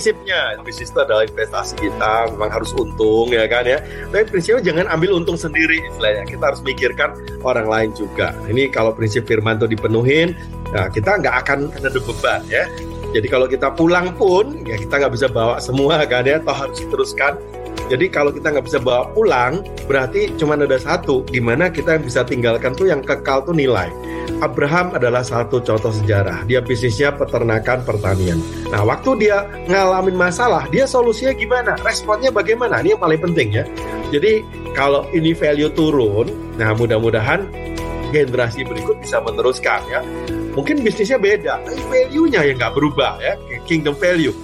prinsipnya. Bisnis itu adalah investasi kita memang harus untung ya kan ya. Tapi prinsipnya jangan ambil untung sendiri istilahnya. Kita harus mikirkan orang lain juga. Ini kalau prinsip firman itu dipenuhin nah kita nggak akan ada beban ya. Jadi kalau kita pulang pun ya kita nggak bisa bawa semua kan ya. Toh harus diteruskan jadi kalau kita nggak bisa bawa pulang, berarti cuma ada satu, gimana kita bisa tinggalkan tuh yang kekal tuh nilai. Abraham adalah satu contoh sejarah. Dia bisnisnya peternakan pertanian. Nah, waktu dia ngalamin masalah, dia solusinya gimana? Responnya bagaimana? Ini yang paling penting ya. Jadi kalau ini value turun, nah mudah-mudahan generasi berikut bisa meneruskan ya. Mungkin bisnisnya beda, tapi value-nya yang nggak berubah ya, kingdom value.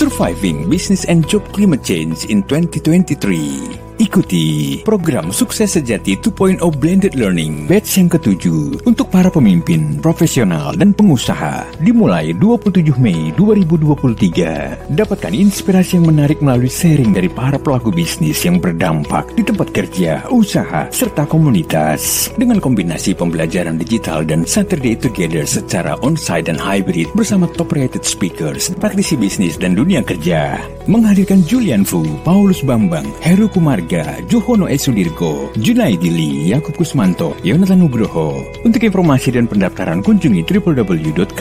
Surviving Business and Job Climate Change in 2023 Ikuti program Sukses Sejati 2.0 Blended Learning batch yang ketujuh untuk para pemimpin, profesional, dan pengusaha. Dimulai 27 Mei 2023. Dapatkan inspirasi yang menarik melalui sharing dari para pelaku bisnis yang berdampak di tempat kerja, usaha, serta komunitas. Dengan kombinasi pembelajaran digital dan Saturday Together secara onsite dan hybrid bersama top rated speakers, praktisi bisnis dan dunia kerja. Menghadirkan Julian Fu, Paulus Bambang, Heru Kumar Siaga, Johono Esudirgo, Junaidili, Yakub Kusmanto, Yonatan Nugroho. Untuk informasi dan pendaftaran kunjungi www.kbc.or.id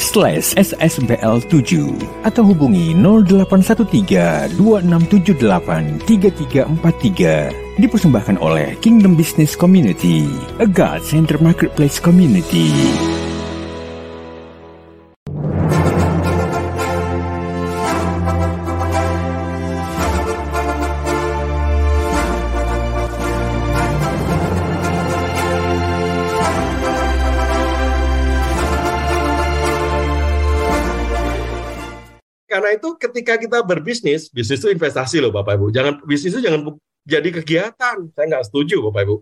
slash ssbl7 atau hubungi 0813 2678 3343 dipersembahkan oleh Kingdom Business Community, a God Center Marketplace Community. Ketika kita berbisnis, bisnis itu investasi loh Bapak Ibu. Jangan bisnis itu jangan jadi kegiatan. Saya nggak setuju Bapak Ibu.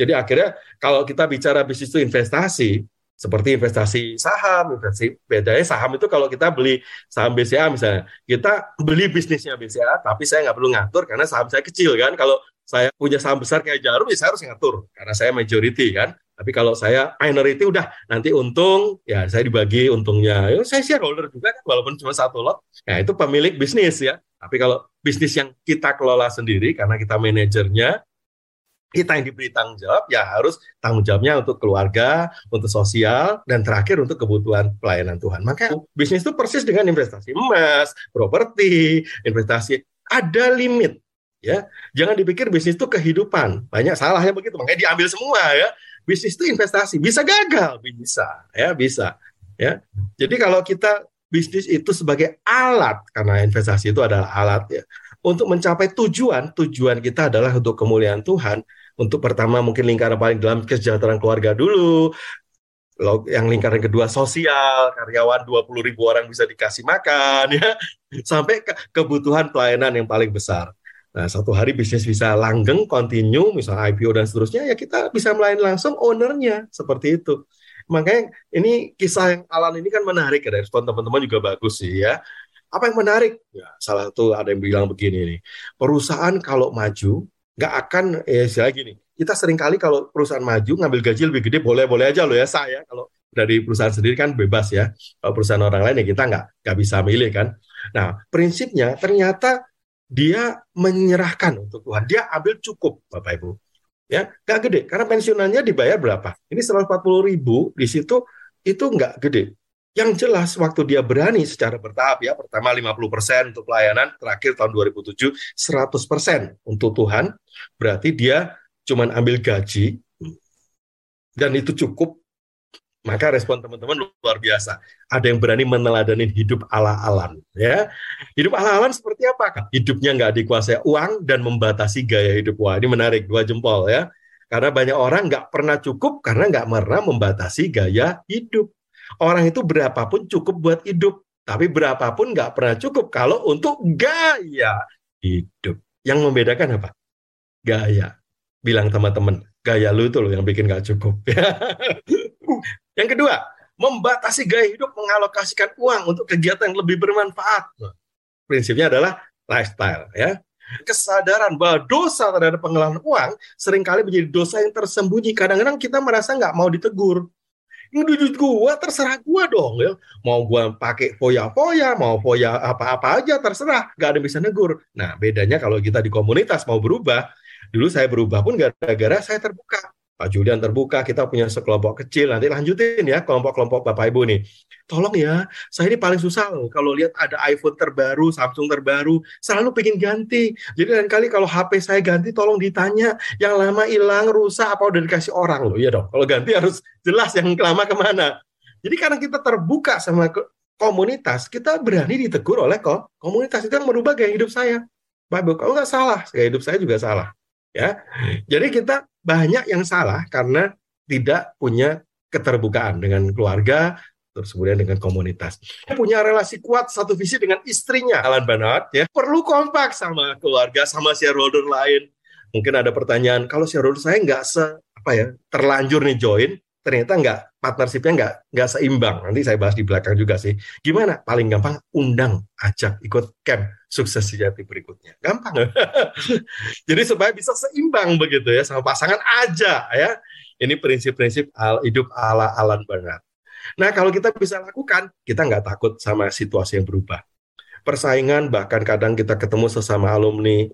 Jadi akhirnya kalau kita bicara bisnis itu investasi, seperti investasi saham, investasi bedanya saham itu kalau kita beli saham BCA misalnya, kita beli bisnisnya BCA, tapi saya nggak perlu ngatur karena saham saya kecil kan. Kalau saya punya saham besar kayak Jarum, ya saya harus ngatur karena saya majority kan. Tapi kalau saya minority udah nanti untung ya saya dibagi untungnya. Ya, saya shareholder juga kan walaupun cuma satu lot. Ya itu pemilik bisnis ya. Tapi kalau bisnis yang kita kelola sendiri karena kita manajernya kita yang diberi tanggung jawab ya harus tanggung jawabnya untuk keluarga, untuk sosial, dan terakhir untuk kebutuhan pelayanan Tuhan. Maka bisnis itu persis dengan investasi emas, properti, investasi ada limit ya. Jangan dipikir bisnis itu kehidupan. Banyak salahnya begitu, makanya diambil semua ya bisnis itu investasi. Bisa gagal? Bisa. Ya bisa. Ya. Jadi kalau kita bisnis itu sebagai alat karena investasi itu adalah alat ya untuk mencapai tujuan tujuan kita adalah untuk kemuliaan Tuhan. Untuk pertama mungkin lingkaran paling dalam kesejahteraan keluarga dulu. Yang lingkaran kedua sosial. Karyawan 20 ribu orang bisa dikasih makan ya. Sampai ke kebutuhan pelayanan yang paling besar Nah, satu hari bisnis bisa langgeng, continue, misalnya IPO dan seterusnya, ya kita bisa melayani langsung ownernya, seperti itu. Makanya ini kisah yang Alan ini kan menarik ya, respon teman-teman juga bagus sih ya. Apa yang menarik? Ya, salah satu ada yang bilang begini nih, perusahaan kalau maju, nggak akan, ya istilah gini, kita sering kali kalau perusahaan maju, ngambil gaji lebih gede, boleh-boleh aja loh ya, saya kalau dari perusahaan sendiri kan bebas ya. Kalau perusahaan orang lain ya kita nggak nggak bisa milih kan. Nah, prinsipnya ternyata dia menyerahkan untuk Tuhan. Dia ambil cukup, Bapak Ibu. Ya, nggak gede karena pensiunannya dibayar berapa? Ini 140 ribu di situ itu nggak gede. Yang jelas waktu dia berani secara bertahap ya, pertama 50% untuk pelayanan, terakhir tahun 2007 100% untuk Tuhan, berarti dia cuman ambil gaji dan itu cukup maka respon teman-teman luar biasa. Ada yang berani meneladani hidup ala-alan. Ya, hidup ala-alan seperti apa? Hidupnya nggak dikuasai uang dan membatasi gaya hidup. Wah, ini menarik dua jempol ya. Karena banyak orang nggak pernah cukup karena nggak pernah membatasi gaya hidup. Orang itu berapapun cukup buat hidup, tapi berapapun nggak pernah cukup kalau untuk gaya hidup. Yang membedakan apa? Gaya. Bilang teman-teman, gaya lu itu loh yang bikin nggak cukup. Yang kedua, membatasi gaya hidup mengalokasikan uang untuk kegiatan yang lebih bermanfaat. Prinsipnya adalah lifestyle ya. Kesadaran bahwa dosa terhadap pengelolaan uang sering kali menjadi dosa yang tersembunyi. Kadang-kadang kita merasa nggak mau ditegur. Ini duit gua terserah gua dong ya. Mau gua pakai foya-foya, mau foya apa-apa aja terserah, nggak ada yang bisa negur. Nah, bedanya kalau kita di komunitas mau berubah, dulu saya berubah pun gara-gara saya terbuka Pak Julian terbuka, kita punya sekelompok kecil, nanti lanjutin ya kelompok-kelompok Bapak Ibu nih. Tolong ya, saya ini paling susah loh kalau lihat ada iPhone terbaru, Samsung terbaru, selalu pengen ganti. Jadi lain kali kalau HP saya ganti, tolong ditanya yang lama hilang, rusak, apa udah dikasih orang loh. Iya dong, kalau ganti harus jelas yang lama ke mana. Jadi karena kita terbuka sama komunitas, kita berani ditegur oleh kok komunitas itu yang merubah gaya hidup saya. Pak Ibu, kalau nggak salah, gaya hidup saya juga salah ya. Jadi kita banyak yang salah karena tidak punya keterbukaan dengan keluarga, terus kemudian dengan komunitas. Punya relasi kuat satu visi dengan istrinya, Alan Bernard ya. Perlu kompak sama keluarga, sama shareholder lain. Mungkin ada pertanyaan, kalau shareholder saya nggak se apa ya terlanjur nih join, ternyata nggak partnershipnya nggak nggak seimbang. Nanti saya bahas di belakang juga sih. Gimana? Paling gampang undang, ajak ikut camp sukses sejati berikutnya. Gampang. Jadi supaya bisa seimbang begitu ya sama pasangan aja ya. Ini prinsip-prinsip hidup ala Alan Bernard. Nah kalau kita bisa lakukan, kita nggak takut sama situasi yang berubah. Persaingan bahkan kadang kita ketemu sesama alumni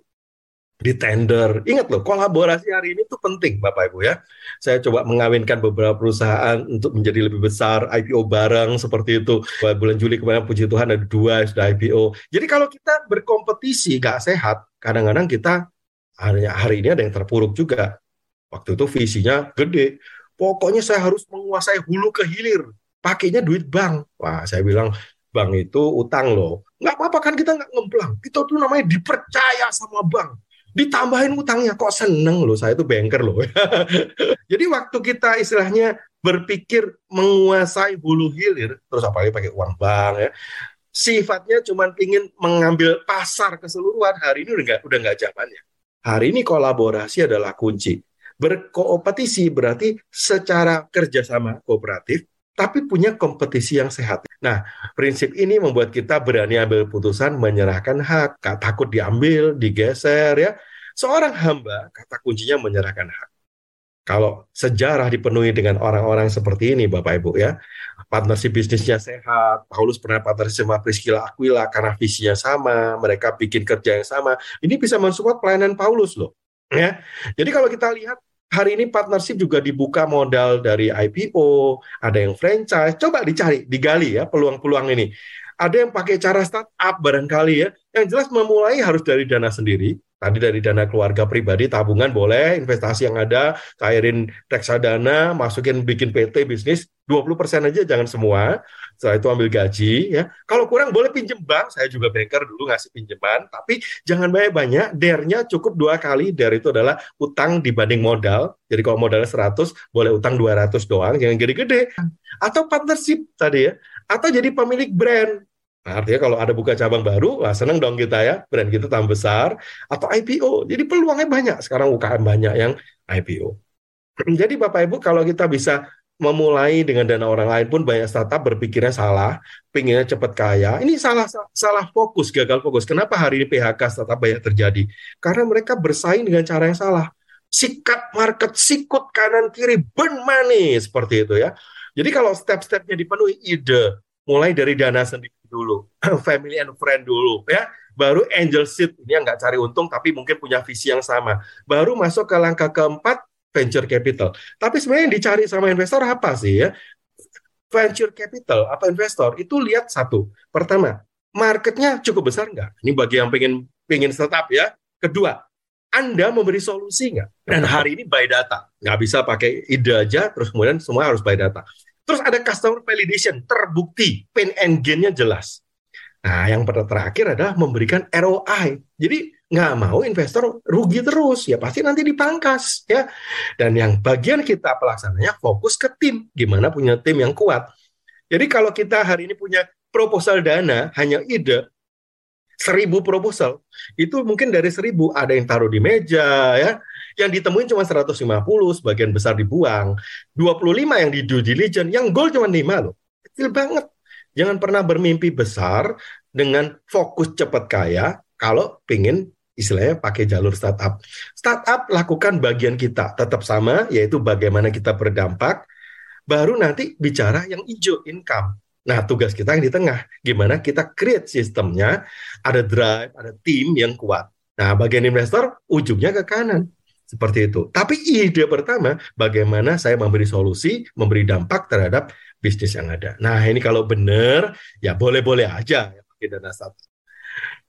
di tender. Ingat loh, kolaborasi hari ini tuh penting Bapak Ibu ya. Saya coba mengawinkan beberapa perusahaan untuk menjadi lebih besar, IPO bareng seperti itu. Bulan Juli kemarin puji Tuhan ada dua sudah IPO. Jadi kalau kita berkompetisi gak sehat, kadang-kadang kita hari, hari ini ada yang terpuruk juga. Waktu itu visinya gede. Pokoknya saya harus menguasai hulu ke hilir. Pakainya duit bank. Wah, saya bilang bank itu utang loh. Nggak apa-apa kan kita nggak ngemplang. Kita tuh namanya dipercaya sama bank ditambahin utangnya. Kok seneng loh saya itu banker loh. Jadi waktu kita istilahnya berpikir menguasai hulu hilir terus apalagi pakai uang bank ya sifatnya cuma ingin mengambil pasar keseluruhan. Hari ini udah nggak udah nggak zamannya. Hari ini kolaborasi adalah kunci. Berkompetisi berarti secara kerjasama kooperatif tapi punya kompetisi yang sehat. Nah, prinsip ini membuat kita berani ambil putusan menyerahkan hak, takut diambil, digeser ya. Seorang hamba, kata kuncinya menyerahkan hak. Kalau sejarah dipenuhi dengan orang-orang seperti ini, Bapak Ibu ya, partnership bisnisnya sehat, Paulus pernah partnership sama Priscilla Aquila karena visinya sama, mereka bikin kerja yang sama, ini bisa mensupport pelayanan Paulus loh. Ya, jadi kalau kita lihat hari ini partnership juga dibuka modal dari IPO, ada yang franchise. Coba dicari, digali ya peluang-peluang ini. Ada yang pakai cara startup barangkali ya. Yang jelas memulai harus dari dana sendiri. Tadi dari dana keluarga pribadi, tabungan boleh, investasi yang ada, cairin reksadana, masukin bikin PT bisnis, 20% aja jangan semua. Setelah itu ambil gaji ya. Kalau kurang boleh pinjem bank, saya juga banker dulu ngasih pinjaman, tapi jangan banyak-banyak, dernya cukup dua kali, der itu adalah utang dibanding modal. Jadi kalau modalnya 100, boleh utang 200 doang, jangan gede-gede. Atau partnership tadi ya, atau jadi pemilik brand Nah, artinya kalau ada buka cabang baru, wah seneng dong kita ya, brand kita tambah besar, atau IPO. Jadi peluangnya banyak. Sekarang UKM banyak yang IPO. Jadi Bapak Ibu kalau kita bisa memulai dengan dana orang lain pun banyak startup berpikirnya salah, pinginnya cepat kaya. Ini salah salah fokus, gagal fokus. Kenapa hari ini PHK startup banyak terjadi? Karena mereka bersaing dengan cara yang salah. Sikat market, sikut kanan kiri, burn money seperti itu ya. Jadi kalau step-stepnya dipenuhi ide, mulai dari dana sendiri dulu, family and friend dulu, ya. Baru angel seed ini yang nggak cari untung tapi mungkin punya visi yang sama. Baru masuk ke langkah keempat venture capital. Tapi sebenarnya yang dicari sama investor apa sih ya? Venture capital atau investor itu lihat satu. Pertama, marketnya cukup besar nggak? Ini bagi yang pengen pengen startup ya. Kedua, anda memberi solusi nggak? Dan hari ini by data, nggak bisa pakai ide aja, terus kemudian semua harus by data. Terus ada customer validation, terbukti, pain and gain-nya jelas. Nah, yang terakhir adalah memberikan ROI. Jadi nggak mau investor rugi terus, ya pasti nanti dipangkas, ya. Dan yang bagian kita pelaksananya fokus ke tim, gimana punya tim yang kuat. Jadi kalau kita hari ini punya proposal dana, hanya ide, seribu proposal, itu mungkin dari seribu ada yang taruh di meja, ya, yang ditemuin cuma 150, sebagian besar dibuang. 25 yang di due diligence, yang goal cuma 5 loh. Kecil banget. Jangan pernah bermimpi besar dengan fokus cepat kaya kalau pingin istilahnya pakai jalur startup. Startup lakukan bagian kita tetap sama, yaitu bagaimana kita berdampak, baru nanti bicara yang hijau income. Nah, tugas kita yang di tengah, gimana kita create sistemnya, ada drive, ada tim yang kuat. Nah, bagian investor ujungnya ke kanan. Seperti itu. Tapi ide pertama, bagaimana saya memberi solusi, memberi dampak terhadap bisnis yang ada. Nah, ini kalau benar, ya boleh-boleh aja ya pakai dana startup.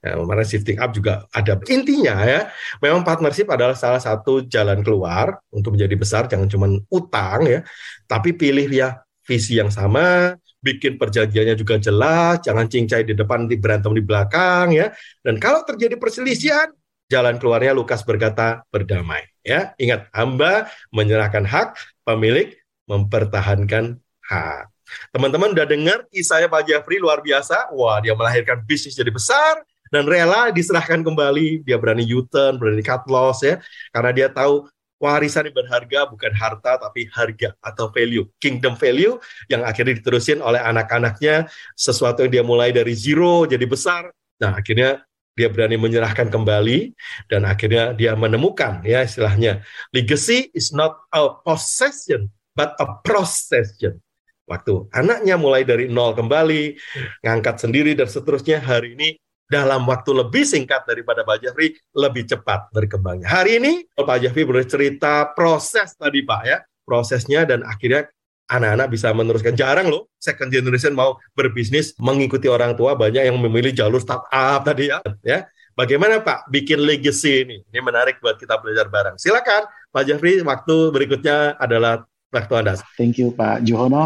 Ya, kemarin shifting up juga ada. Intinya ya, memang partnership adalah salah satu jalan keluar untuk menjadi besar, jangan cuma utang ya, tapi pilih ya visi yang sama, bikin perjanjiannya juga jelas, jangan cincai di depan, di berantem di belakang ya. Dan kalau terjadi perselisihan, jalan keluarnya Lukas berkata berdamai ya. Ingat, hamba menyerahkan hak, pemilik mempertahankan hak. Teman-teman udah dengar kisahnya Pak Jeffrey luar biasa. Wah, dia melahirkan bisnis jadi besar, dan rela diserahkan kembali. Dia berani U-turn, berani cut loss ya, karena dia tahu warisan yang berharga bukan harta tapi harga atau value, kingdom value yang akhirnya diterusin oleh anak-anaknya, sesuatu yang dia mulai dari zero jadi besar. Nah, akhirnya dia berani menyerahkan kembali dan akhirnya dia menemukan ya istilahnya legacy is not a possession but a procession waktu anaknya mulai dari nol kembali ngangkat sendiri dan seterusnya hari ini dalam waktu lebih singkat daripada Pak Jafri, lebih cepat berkembangnya. Hari ini Pak Jafri bercerita proses tadi Pak ya, prosesnya dan akhirnya anak-anak bisa meneruskan. Jarang loh second generation mau berbisnis mengikuti orang tua, banyak yang memilih jalur startup tadi ya. ya. Bagaimana Pak bikin legacy ini? Ini menarik buat kita belajar bareng. Silakan Pak Jafri, waktu berikutnya adalah waktu Anda. Thank you Pak Johono.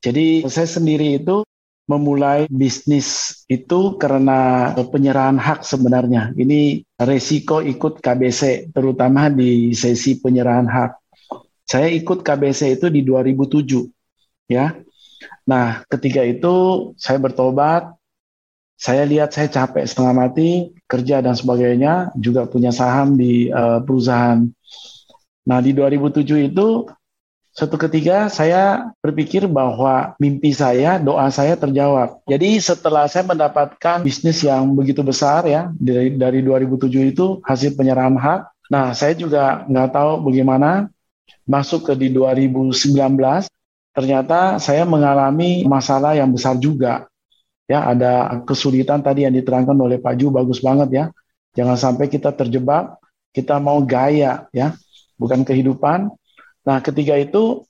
Jadi saya sendiri itu memulai bisnis itu karena penyerahan hak sebenarnya. Ini resiko ikut KBC, terutama di sesi penyerahan hak. Saya ikut KBC itu di 2007, ya. Nah, ketika itu saya bertobat, saya lihat saya capek setengah mati, kerja dan sebagainya, juga punya saham di uh, perusahaan. Nah, di 2007 itu Suatu ketika saya berpikir bahwa mimpi saya, doa saya terjawab. Jadi setelah saya mendapatkan bisnis yang begitu besar ya, dari, dari 2007 itu hasil penyerahan hak. Nah saya juga nggak tahu bagaimana masuk ke di 2019, ternyata saya mengalami masalah yang besar juga. Ya ada kesulitan tadi yang diterangkan oleh Pak Ju, bagus banget ya. Jangan sampai kita terjebak, kita mau gaya ya, bukan kehidupan, Nah, ketika itu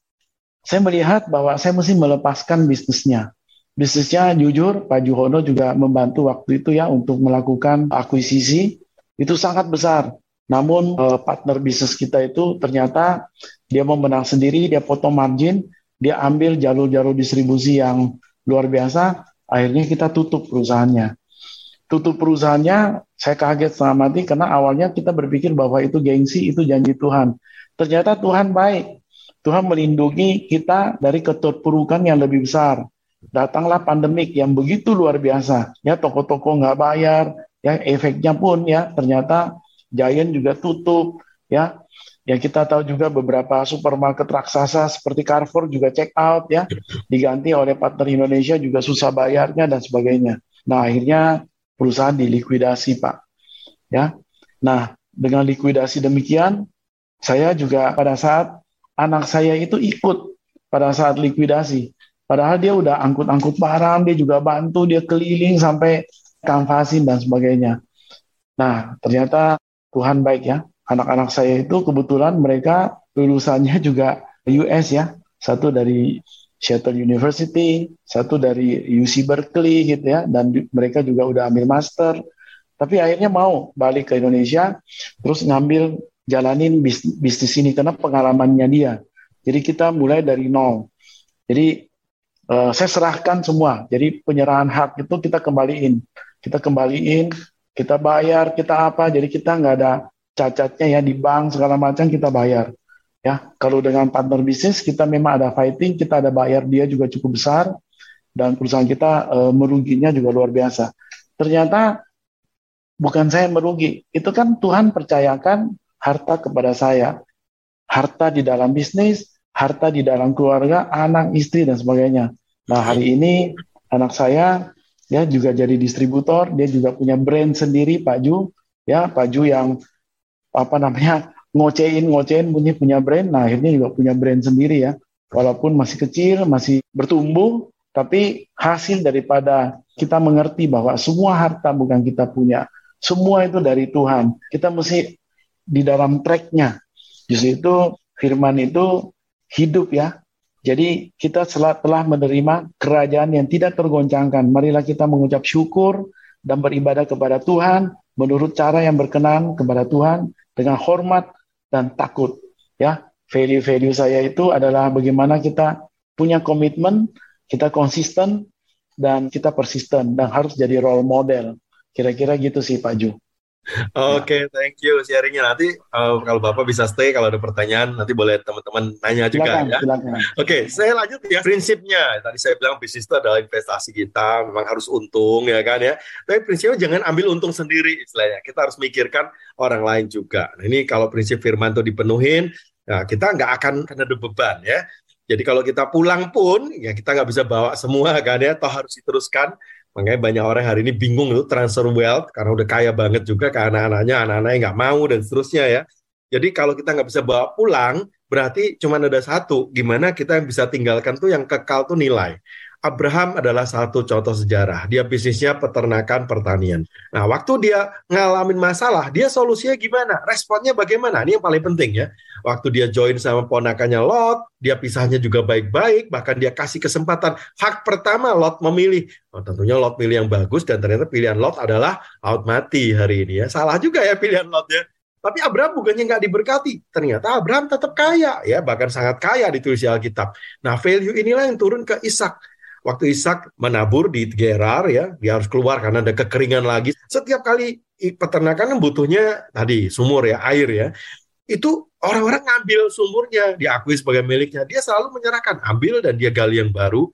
saya melihat bahwa saya mesti melepaskan bisnisnya. Bisnisnya jujur, Pak Juhono juga membantu waktu itu ya untuk melakukan akuisisi. Itu sangat besar. Namun eh, partner bisnis kita itu ternyata dia mau menang sendiri, dia potong margin, dia ambil jalur-jalur distribusi yang luar biasa, akhirnya kita tutup perusahaannya. Tutup perusahaannya, saya kaget setengah mati karena awalnya kita berpikir bahwa itu gengsi, itu janji Tuhan. Ternyata Tuhan baik. Tuhan melindungi kita dari keterpurukan yang lebih besar. Datanglah pandemik yang begitu luar biasa. Ya toko-toko nggak bayar, ya efeknya pun ya ternyata Giant juga tutup, ya. Ya kita tahu juga beberapa supermarket raksasa seperti Carrefour juga check out ya, diganti oleh partner Indonesia juga susah bayarnya dan sebagainya. Nah akhirnya perusahaan dilikuidasi pak, ya. Nah dengan likuidasi demikian saya juga pada saat anak saya itu ikut pada saat likuidasi. Padahal dia udah angkut-angkut barang, dia juga bantu, dia keliling sampai kanvasin dan sebagainya. Nah, ternyata Tuhan baik ya. Anak-anak saya itu kebetulan mereka lulusannya juga US ya. Satu dari Seattle University, satu dari UC Berkeley gitu ya, dan mereka juga udah ambil master. Tapi akhirnya mau balik ke Indonesia, terus ngambil jalanin bisnis, bisnis ini karena pengalamannya dia. Jadi kita mulai dari nol. Jadi uh, saya serahkan semua. Jadi penyerahan hak itu kita kembaliin, kita kembaliin, kita bayar, kita apa. Jadi kita nggak ada cacatnya ya di bank segala macam kita bayar. Ya, kalau dengan partner bisnis kita memang ada fighting, kita ada bayar dia juga cukup besar dan perusahaan kita uh, meruginya juga luar biasa. Ternyata bukan saya merugi, itu kan Tuhan percayakan harta kepada saya. Harta di dalam bisnis, harta di dalam keluarga, anak, istri, dan sebagainya. Nah, hari ini anak saya ya juga jadi distributor, dia juga punya brand sendiri, Pak Ju. Ya, Pak Ju yang apa namanya ngocein ngocein punya punya brand, nah akhirnya juga punya brand sendiri ya. walaupun masih kecil, masih bertumbuh, tapi hasil daripada kita mengerti bahwa semua harta bukan kita punya, semua itu dari Tuhan. Kita mesti di dalam tracknya. Justru itu firman itu hidup ya. Jadi kita telah menerima kerajaan yang tidak tergoncangkan. Marilah kita mengucap syukur dan beribadah kepada Tuhan menurut cara yang berkenan kepada Tuhan dengan hormat dan takut. Ya, value-value saya itu adalah bagaimana kita punya komitmen, kita konsisten dan kita persisten dan harus jadi role model. Kira-kira gitu sih Pak Ju. Oke, okay, thank you sharingnya. Nanti uh, kalau Bapak bisa stay, kalau ada pertanyaan nanti boleh teman-teman nanya juga ya. Oke, okay, saya lanjut ya. Prinsipnya, tadi saya bilang bisnis itu adalah investasi kita, memang harus untung ya kan ya. Tapi prinsipnya jangan ambil untung sendiri istilahnya. Kita harus mikirkan orang lain juga. Nah, ini kalau prinsip firman itu dipenuhin, nah kita nggak akan kena ada beban ya. Jadi kalau kita pulang pun, ya kita nggak bisa bawa semua kan ya, toh harus diteruskan Makanya banyak orang hari ini bingung tuh transfer wealth karena udah kaya banget juga ke anak-anaknya, anak-anaknya nggak mau dan seterusnya ya. Jadi kalau kita nggak bisa bawa pulang, berarti cuma ada satu. Gimana kita yang bisa tinggalkan tuh yang kekal tuh nilai. Abraham adalah satu contoh sejarah. Dia bisnisnya peternakan pertanian. Nah, waktu dia ngalamin masalah, dia solusinya gimana? Responnya bagaimana? Ini yang paling penting ya. Waktu dia join sama ponakannya Lot, dia pisahnya juga baik-baik, bahkan dia kasih kesempatan. Hak pertama Lot memilih. Oh, tentunya Lot pilih yang bagus dan ternyata pilihan Lot adalah out mati hari ini ya. Salah juga ya pilihan Lot ya. Tapi Abraham bukannya nggak diberkati. Ternyata Abraham tetap kaya, ya bahkan sangat kaya ditulis di Alkitab. Nah, value inilah yang turun ke Ishak waktu Ishak menabur di Gerar ya, dia harus keluar karena ada kekeringan lagi. Setiap kali peternakan kan butuhnya tadi sumur ya, air ya. Itu orang-orang ngambil sumurnya, diakui sebagai miliknya. Dia selalu menyerahkan, ambil dan dia gali yang baru.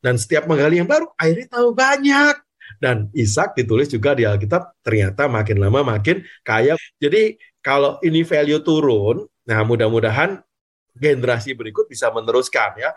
Dan setiap menggali yang baru, airnya tahu banyak. Dan Ishak ditulis juga di Alkitab, ternyata makin lama makin kaya. Jadi kalau ini value turun, nah mudah-mudahan generasi berikut bisa meneruskan ya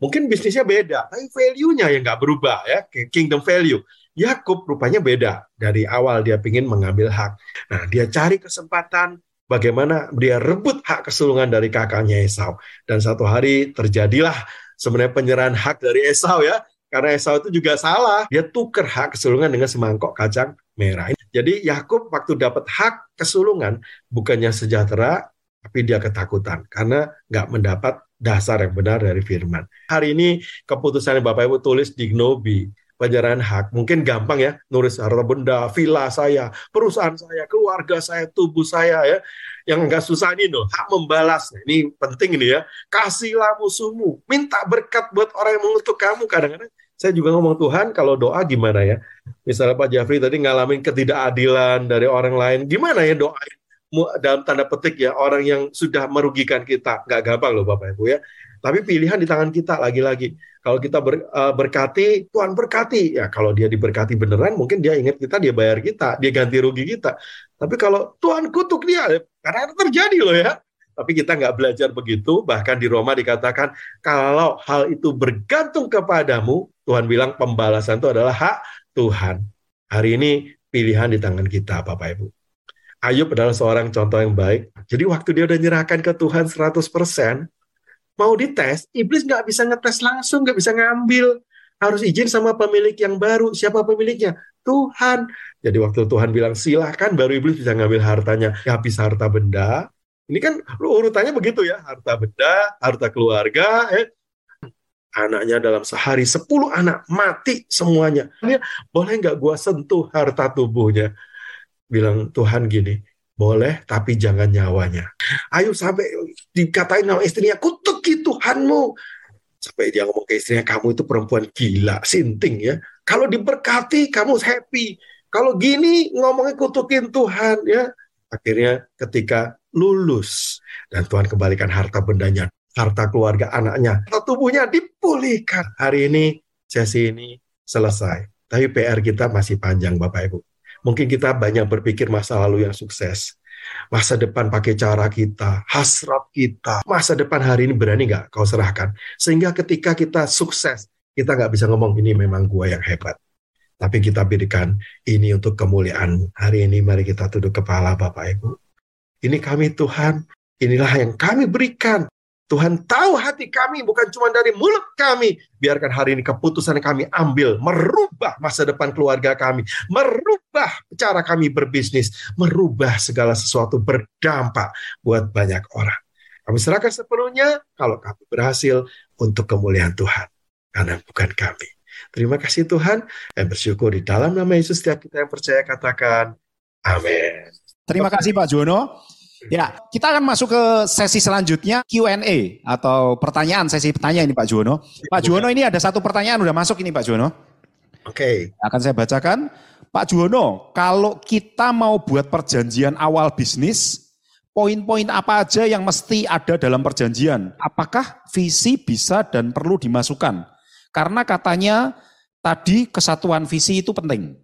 Mungkin bisnisnya beda, tapi value-nya yang nggak berubah ya, kingdom value. Yakub rupanya beda. Dari awal dia ingin mengambil hak. Nah, dia cari kesempatan bagaimana dia rebut hak kesulungan dari kakaknya Esau. Dan satu hari terjadilah sebenarnya penyerahan hak dari Esau ya. Karena Esau itu juga salah. Dia tuker hak kesulungan dengan semangkok kacang merah. Jadi Yakub waktu dapat hak kesulungan bukannya sejahtera, tapi dia ketakutan karena nggak mendapat dasar yang benar dari firman. Hari ini keputusan yang Bapak Ibu tulis di Gnobi, penyerahan hak, mungkin gampang ya, nulis harta benda, villa saya, perusahaan saya, keluarga saya, tubuh saya ya. Yang enggak susah ini loh, hak membalas. Ini penting ini ya. Kasihlah musuhmu, minta berkat buat orang yang mengutuk kamu. Kadang-kadang saya juga ngomong Tuhan kalau doa gimana ya? Misalnya Pak Jafri tadi ngalamin ketidakadilan dari orang lain, gimana ya doain dalam tanda petik ya orang yang sudah merugikan kita. Nggak gampang loh bapak ibu ya. Tapi pilihan di tangan kita lagi-lagi. Kalau kita ber, uh, berkati Tuhan berkati. Ya kalau dia diberkati beneran mungkin dia ingat kita dia bayar kita dia ganti rugi kita. Tapi kalau Tuhan kutuk dia karena terjadi loh ya. Tapi kita nggak belajar begitu. Bahkan di Roma dikatakan kalau hal itu bergantung kepadamu Tuhan bilang pembalasan itu adalah hak Tuhan. Hari ini pilihan di tangan kita Bapak Ibu Ayub adalah seorang contoh yang baik. Jadi waktu dia udah nyerahkan ke Tuhan 100%, mau dites, iblis nggak bisa ngetes langsung, nggak bisa ngambil. Harus izin sama pemilik yang baru. Siapa pemiliknya? Tuhan. Jadi waktu Tuhan bilang silahkan, baru iblis bisa ngambil hartanya. Ya, habis harta benda. Ini kan urutannya begitu ya. Harta benda, harta keluarga, eh, anaknya dalam sehari 10 anak mati semuanya. Dia, boleh nggak gua sentuh harta tubuhnya? Bilang Tuhan gini, boleh tapi jangan nyawanya. Ayo sampai dikatain sama istrinya, kutuki Tuhanmu. Sampai dia ngomong ke istrinya, kamu itu perempuan gila, sinting ya. Kalau diberkati, kamu happy. Kalau gini ngomongnya kutukin Tuhan ya. Akhirnya ketika lulus dan Tuhan kembalikan harta bendanya, harta keluarga anaknya, harta tubuhnya dipulihkan. Hari ini sesi ini selesai. Tapi PR kita masih panjang Bapak Ibu. Mungkin kita banyak berpikir masa lalu yang sukses. Masa depan pakai cara kita, hasrat kita. Masa depan hari ini berani nggak kau serahkan? Sehingga ketika kita sukses, kita nggak bisa ngomong ini memang gua yang hebat. Tapi kita berikan ini untuk kemuliaan. Hari ini mari kita tunduk kepala Bapak Ibu. Ini kami Tuhan, inilah yang kami berikan. Tuhan tahu hati kami bukan cuma dari mulut kami. Biarkan hari ini keputusan kami ambil, merubah masa depan keluarga kami, merubah cara kami berbisnis, merubah segala sesuatu berdampak buat banyak orang. Kami serahkan sepenuhnya kalau kami berhasil untuk kemuliaan Tuhan. Karena bukan kami. Terima kasih Tuhan dan bersyukur di dalam nama Yesus setiap kita yang percaya katakan amin. Terima kasih Pak Jono. Ya, kita akan masuk ke sesi selanjutnya Q&A atau pertanyaan sesi pertanyaan ini Pak Juwono. Pak Juwono ini ada satu pertanyaan udah masuk ini Pak Juwono. Oke. Okay. Akan saya bacakan. Pak Juwono, kalau kita mau buat perjanjian awal bisnis, poin-poin apa aja yang mesti ada dalam perjanjian? Apakah visi bisa dan perlu dimasukkan? Karena katanya tadi kesatuan visi itu penting.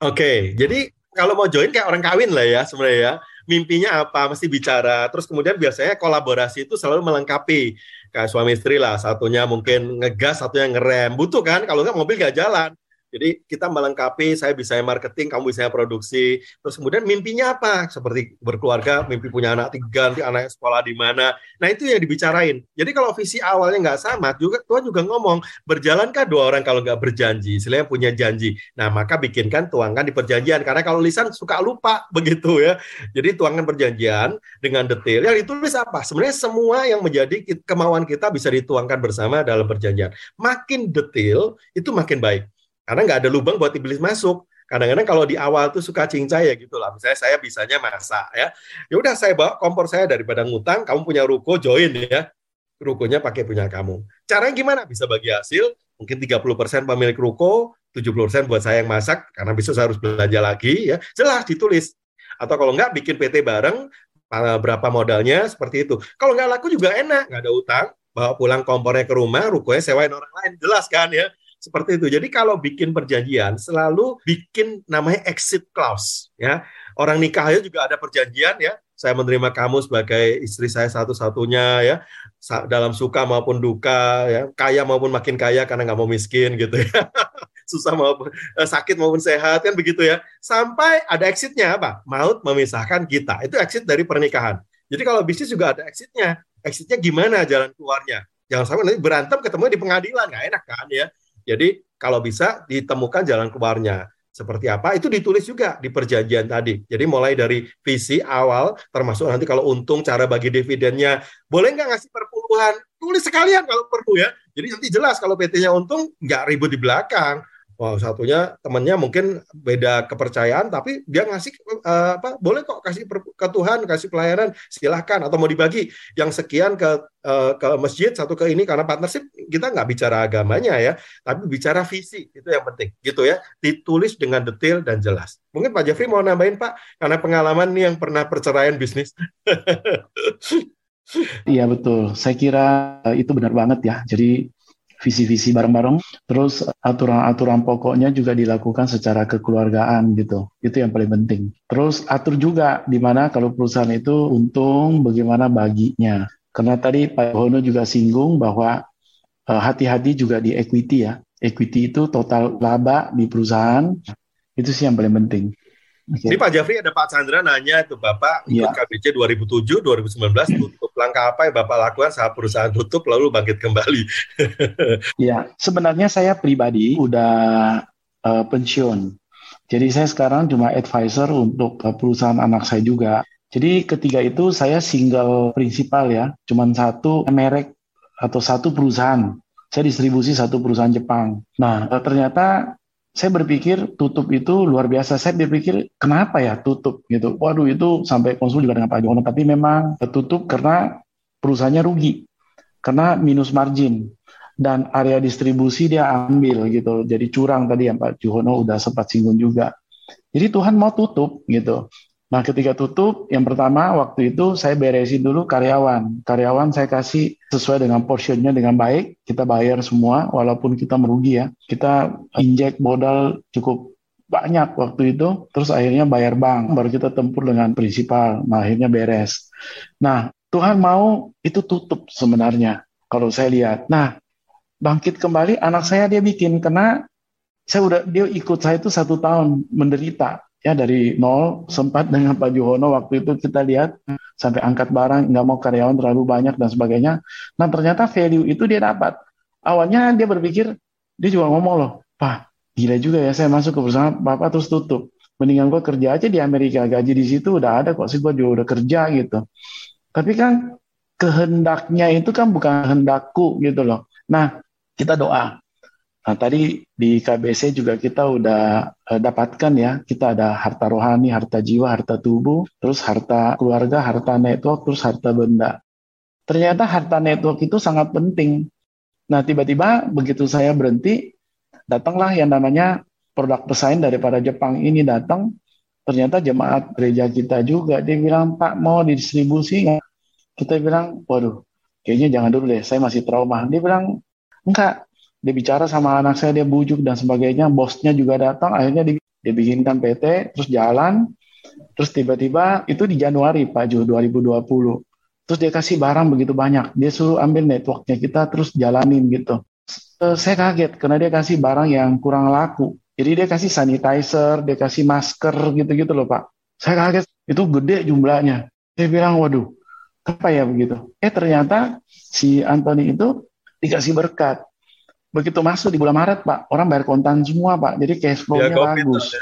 Oke, okay, jadi kalau mau join kayak orang kawin lah ya sebenarnya ya mimpinya apa, mesti bicara. Terus kemudian biasanya kolaborasi itu selalu melengkapi. Kayak suami istri lah, satunya mungkin ngegas, satunya ngerem. Butuh kan, kalau nggak mobil nggak jalan. Jadi kita melengkapi, saya bisa marketing, kamu bisa produksi. Terus kemudian mimpinya apa? Seperti berkeluarga, mimpi punya anak tiga, nanti anaknya sekolah di mana. Nah itu yang dibicarain. Jadi kalau visi awalnya nggak sama, juga Tuhan juga ngomong, berjalankah dua orang kalau nggak berjanji? Istilahnya punya janji. Nah maka bikinkan, tuangkan di perjanjian. Karena kalau lisan suka lupa begitu ya. Jadi tuangkan perjanjian dengan detail. Yang ditulis apa? Sebenarnya semua yang menjadi kemauan kita bisa dituangkan bersama dalam perjanjian. Makin detail, itu makin baik. Karena nggak ada lubang buat iblis masuk. Kadang-kadang kalau di awal tuh suka cincai ya gitu lah. Misalnya saya bisanya masak ya. Ya udah saya bawa kompor saya daripada ngutang, kamu punya ruko join ya. Rukonya pakai punya kamu. Caranya gimana? Bisa bagi hasil, mungkin 30% pemilik ruko, 70% buat saya yang masak, karena besok saya harus belanja lagi ya. Jelas ditulis. Atau kalau nggak bikin PT bareng, berapa modalnya, seperti itu. Kalau nggak laku juga enak, nggak ada utang, bawa pulang kompornya ke rumah, rukonya sewain orang lain, jelas kan ya seperti itu. Jadi kalau bikin perjanjian selalu bikin namanya exit clause ya. Orang nikah aja juga ada perjanjian ya. Saya menerima kamu sebagai istri saya satu-satunya ya. Dalam suka maupun duka ya. Kaya maupun makin kaya karena nggak mau miskin gitu ya. Susah maupun eh, sakit maupun sehat kan begitu ya. Sampai ada exitnya apa? Maut memisahkan kita. Itu exit dari pernikahan. Jadi kalau bisnis juga ada exitnya. Exitnya gimana jalan keluarnya? Jangan sampai nanti berantem ketemu di pengadilan. Nggak enak kan ya jadi kalau bisa ditemukan jalan keluarnya. Seperti apa? Itu ditulis juga di perjanjian tadi. Jadi mulai dari visi awal, termasuk nanti kalau untung, cara bagi dividennya. Boleh nggak ngasih perpuluhan? Tulis sekalian kalau perlu ya. Jadi nanti jelas kalau PT-nya untung, nggak ribut di belakang. Wow, satunya temannya mungkin beda kepercayaan, tapi dia ngasih uh, apa? Boleh kok kasih ke Tuhan, kasih pelayanan, silahkan. Atau mau dibagi yang sekian ke uh, ke masjid, satu ke ini karena partnership kita nggak bicara agamanya ya, tapi bicara visi itu yang penting, gitu ya. Ditulis dengan detail dan jelas. Mungkin Pak Jeffrey mau nambahin Pak, karena pengalaman nih yang pernah perceraian bisnis. Iya betul, saya kira itu benar banget ya. Jadi visi-visi bareng-bareng. Terus aturan-aturan pokoknya juga dilakukan secara kekeluargaan gitu. Itu yang paling penting. Terus atur juga di mana kalau perusahaan itu untung bagaimana baginya. Karena tadi Pak Hono juga singgung bahwa eh, hati-hati juga di equity ya. Equity itu total laba di perusahaan. Itu sih yang paling penting. Okay. Ini Pak Jafri ada Pak Chandra nanya itu Bapak ikut ya. KBC 2007 2019 tutup langkah apa yang Bapak lakukan saat perusahaan tutup lalu bangkit kembali? ya, sebenarnya saya pribadi udah uh, pensiun. Jadi saya sekarang cuma advisor untuk uh, perusahaan anak saya juga. Jadi ketiga itu saya single prinsipal ya, cuma satu merek atau satu perusahaan. Saya distribusi satu perusahaan Jepang. Nah, ternyata saya berpikir tutup itu luar biasa. Saya berpikir kenapa ya tutup gitu. Waduh itu sampai konsul juga dengan Pak Jokowi. Tapi memang tutup karena perusahaannya rugi. Karena minus margin. Dan area distribusi dia ambil gitu. Jadi curang tadi yang Pak Juhono udah sempat singgung juga. Jadi Tuhan mau tutup gitu. Nah, ketika tutup, yang pertama waktu itu saya beresin dulu karyawan. Karyawan saya kasih sesuai dengan portionnya dengan baik. Kita bayar semua, walaupun kita merugi ya. Kita injek modal cukup banyak waktu itu. Terus akhirnya bayar bank, baru kita tempur dengan prinsipal. Nah, akhirnya beres. Nah, Tuhan mau itu tutup sebenarnya, kalau saya lihat. Nah, bangkit kembali, anak saya dia bikin, karena saya udah dia ikut saya itu satu tahun menderita ya dari nol sempat dengan Pak Juhono waktu itu kita lihat sampai angkat barang, nggak mau karyawan terlalu banyak dan sebagainya. Nah ternyata value itu dia dapat. Awalnya dia berpikir, dia juga ngomong loh, Pak, gila juga ya saya masuk ke perusahaan Bapak terus tutup. Mendingan gue kerja aja di Amerika, gaji di situ udah ada kok sih gue juga udah kerja gitu. Tapi kan kehendaknya itu kan bukan kehendakku gitu loh. Nah kita doa, Nah, tadi di KBC juga kita udah uh, dapatkan ya, kita ada harta rohani, harta jiwa, harta tubuh, terus harta keluarga, harta network, terus harta benda. Ternyata harta network itu sangat penting. Nah, tiba-tiba begitu saya berhenti, datanglah yang namanya produk pesaing daripada Jepang ini datang. Ternyata jemaat gereja kita juga, dia bilang, Pak mau didistribusi nggak? Kita bilang, waduh, kayaknya jangan dulu deh, saya masih trauma. Dia bilang, enggak, dia bicara sama anak saya, dia bujuk dan sebagainya, bosnya juga datang, akhirnya dia, bikinkan PT, terus jalan, terus tiba-tiba itu di Januari Pak Jo 2020. Terus dia kasih barang begitu banyak, dia suruh ambil networknya kita terus jalanin gitu. Eh, saya kaget karena dia kasih barang yang kurang laku. Jadi dia kasih sanitizer, dia kasih masker gitu-gitu loh Pak. Saya kaget, itu gede jumlahnya. Saya bilang, waduh, apa ya begitu? Eh ternyata si Anthony itu dikasih berkat begitu masuk di bulan Maret Pak, orang bayar kontan semua Pak, jadi cash flow-nya ya, bagus.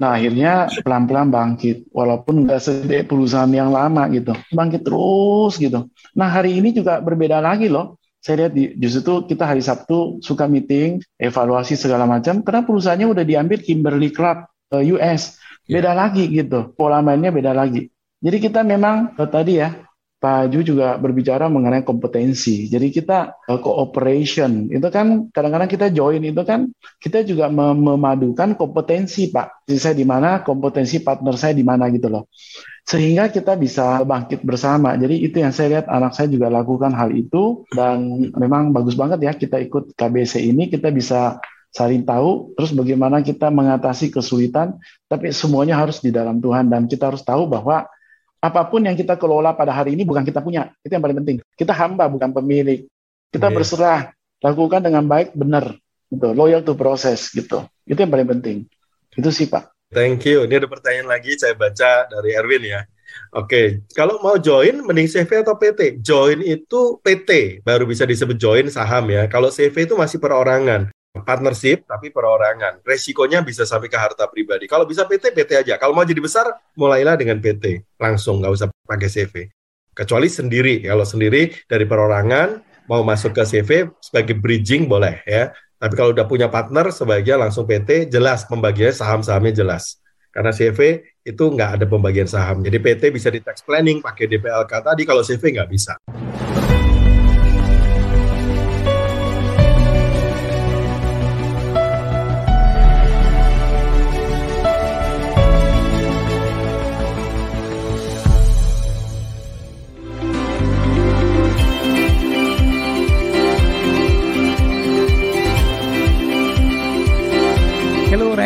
Nah akhirnya pelan-pelan bangkit, walaupun nggak segede perusahaan yang lama gitu, bangkit terus gitu. Nah hari ini juga berbeda lagi loh. Saya lihat di justru kita hari Sabtu suka meeting, evaluasi segala macam, karena perusahaannya udah diambil Kimberly Clark eh, US, ya. beda yeah. lagi gitu, pola mainnya beda lagi. Jadi kita memang uh, tadi ya Pak Ju juga berbicara mengenai kompetensi. Jadi kita uh, cooperation itu kan kadang-kadang kita join itu kan kita juga mem memadukan kompetensi Pak. Jadi saya di mana, kompetensi partner saya di mana gitu loh. Sehingga kita bisa bangkit bersama. Jadi itu yang saya lihat anak saya juga lakukan hal itu dan memang bagus banget ya kita ikut KBC ini kita bisa saling tahu terus bagaimana kita mengatasi kesulitan tapi semuanya harus di dalam Tuhan dan kita harus tahu bahwa apa pun yang kita kelola pada hari ini bukan kita punya. Itu yang paling penting. Kita hamba bukan pemilik. Kita yeah. berserah, lakukan dengan baik, benar. Gitu. Loyal to proses gitu. Itu yang paling penting. Itu sih Pak. Thank you. Ini ada pertanyaan lagi saya baca dari Erwin ya. Oke, okay. kalau mau join mending CV atau PT? Join itu PT, baru bisa disebut join saham ya. Kalau CV itu masih perorangan partnership tapi perorangan. Resikonya bisa sampai ke harta pribadi. Kalau bisa PT, PT aja. Kalau mau jadi besar, mulailah dengan PT. Langsung, nggak usah pakai CV. Kecuali sendiri. Kalau sendiri dari perorangan, mau masuk ke CV sebagai bridging boleh ya. Tapi kalau udah punya partner, sebaiknya langsung PT, jelas pembagiannya saham-sahamnya jelas. Karena CV itu nggak ada pembagian saham. Jadi PT bisa di tax planning pakai DPLK tadi, kalau CV nggak bisa.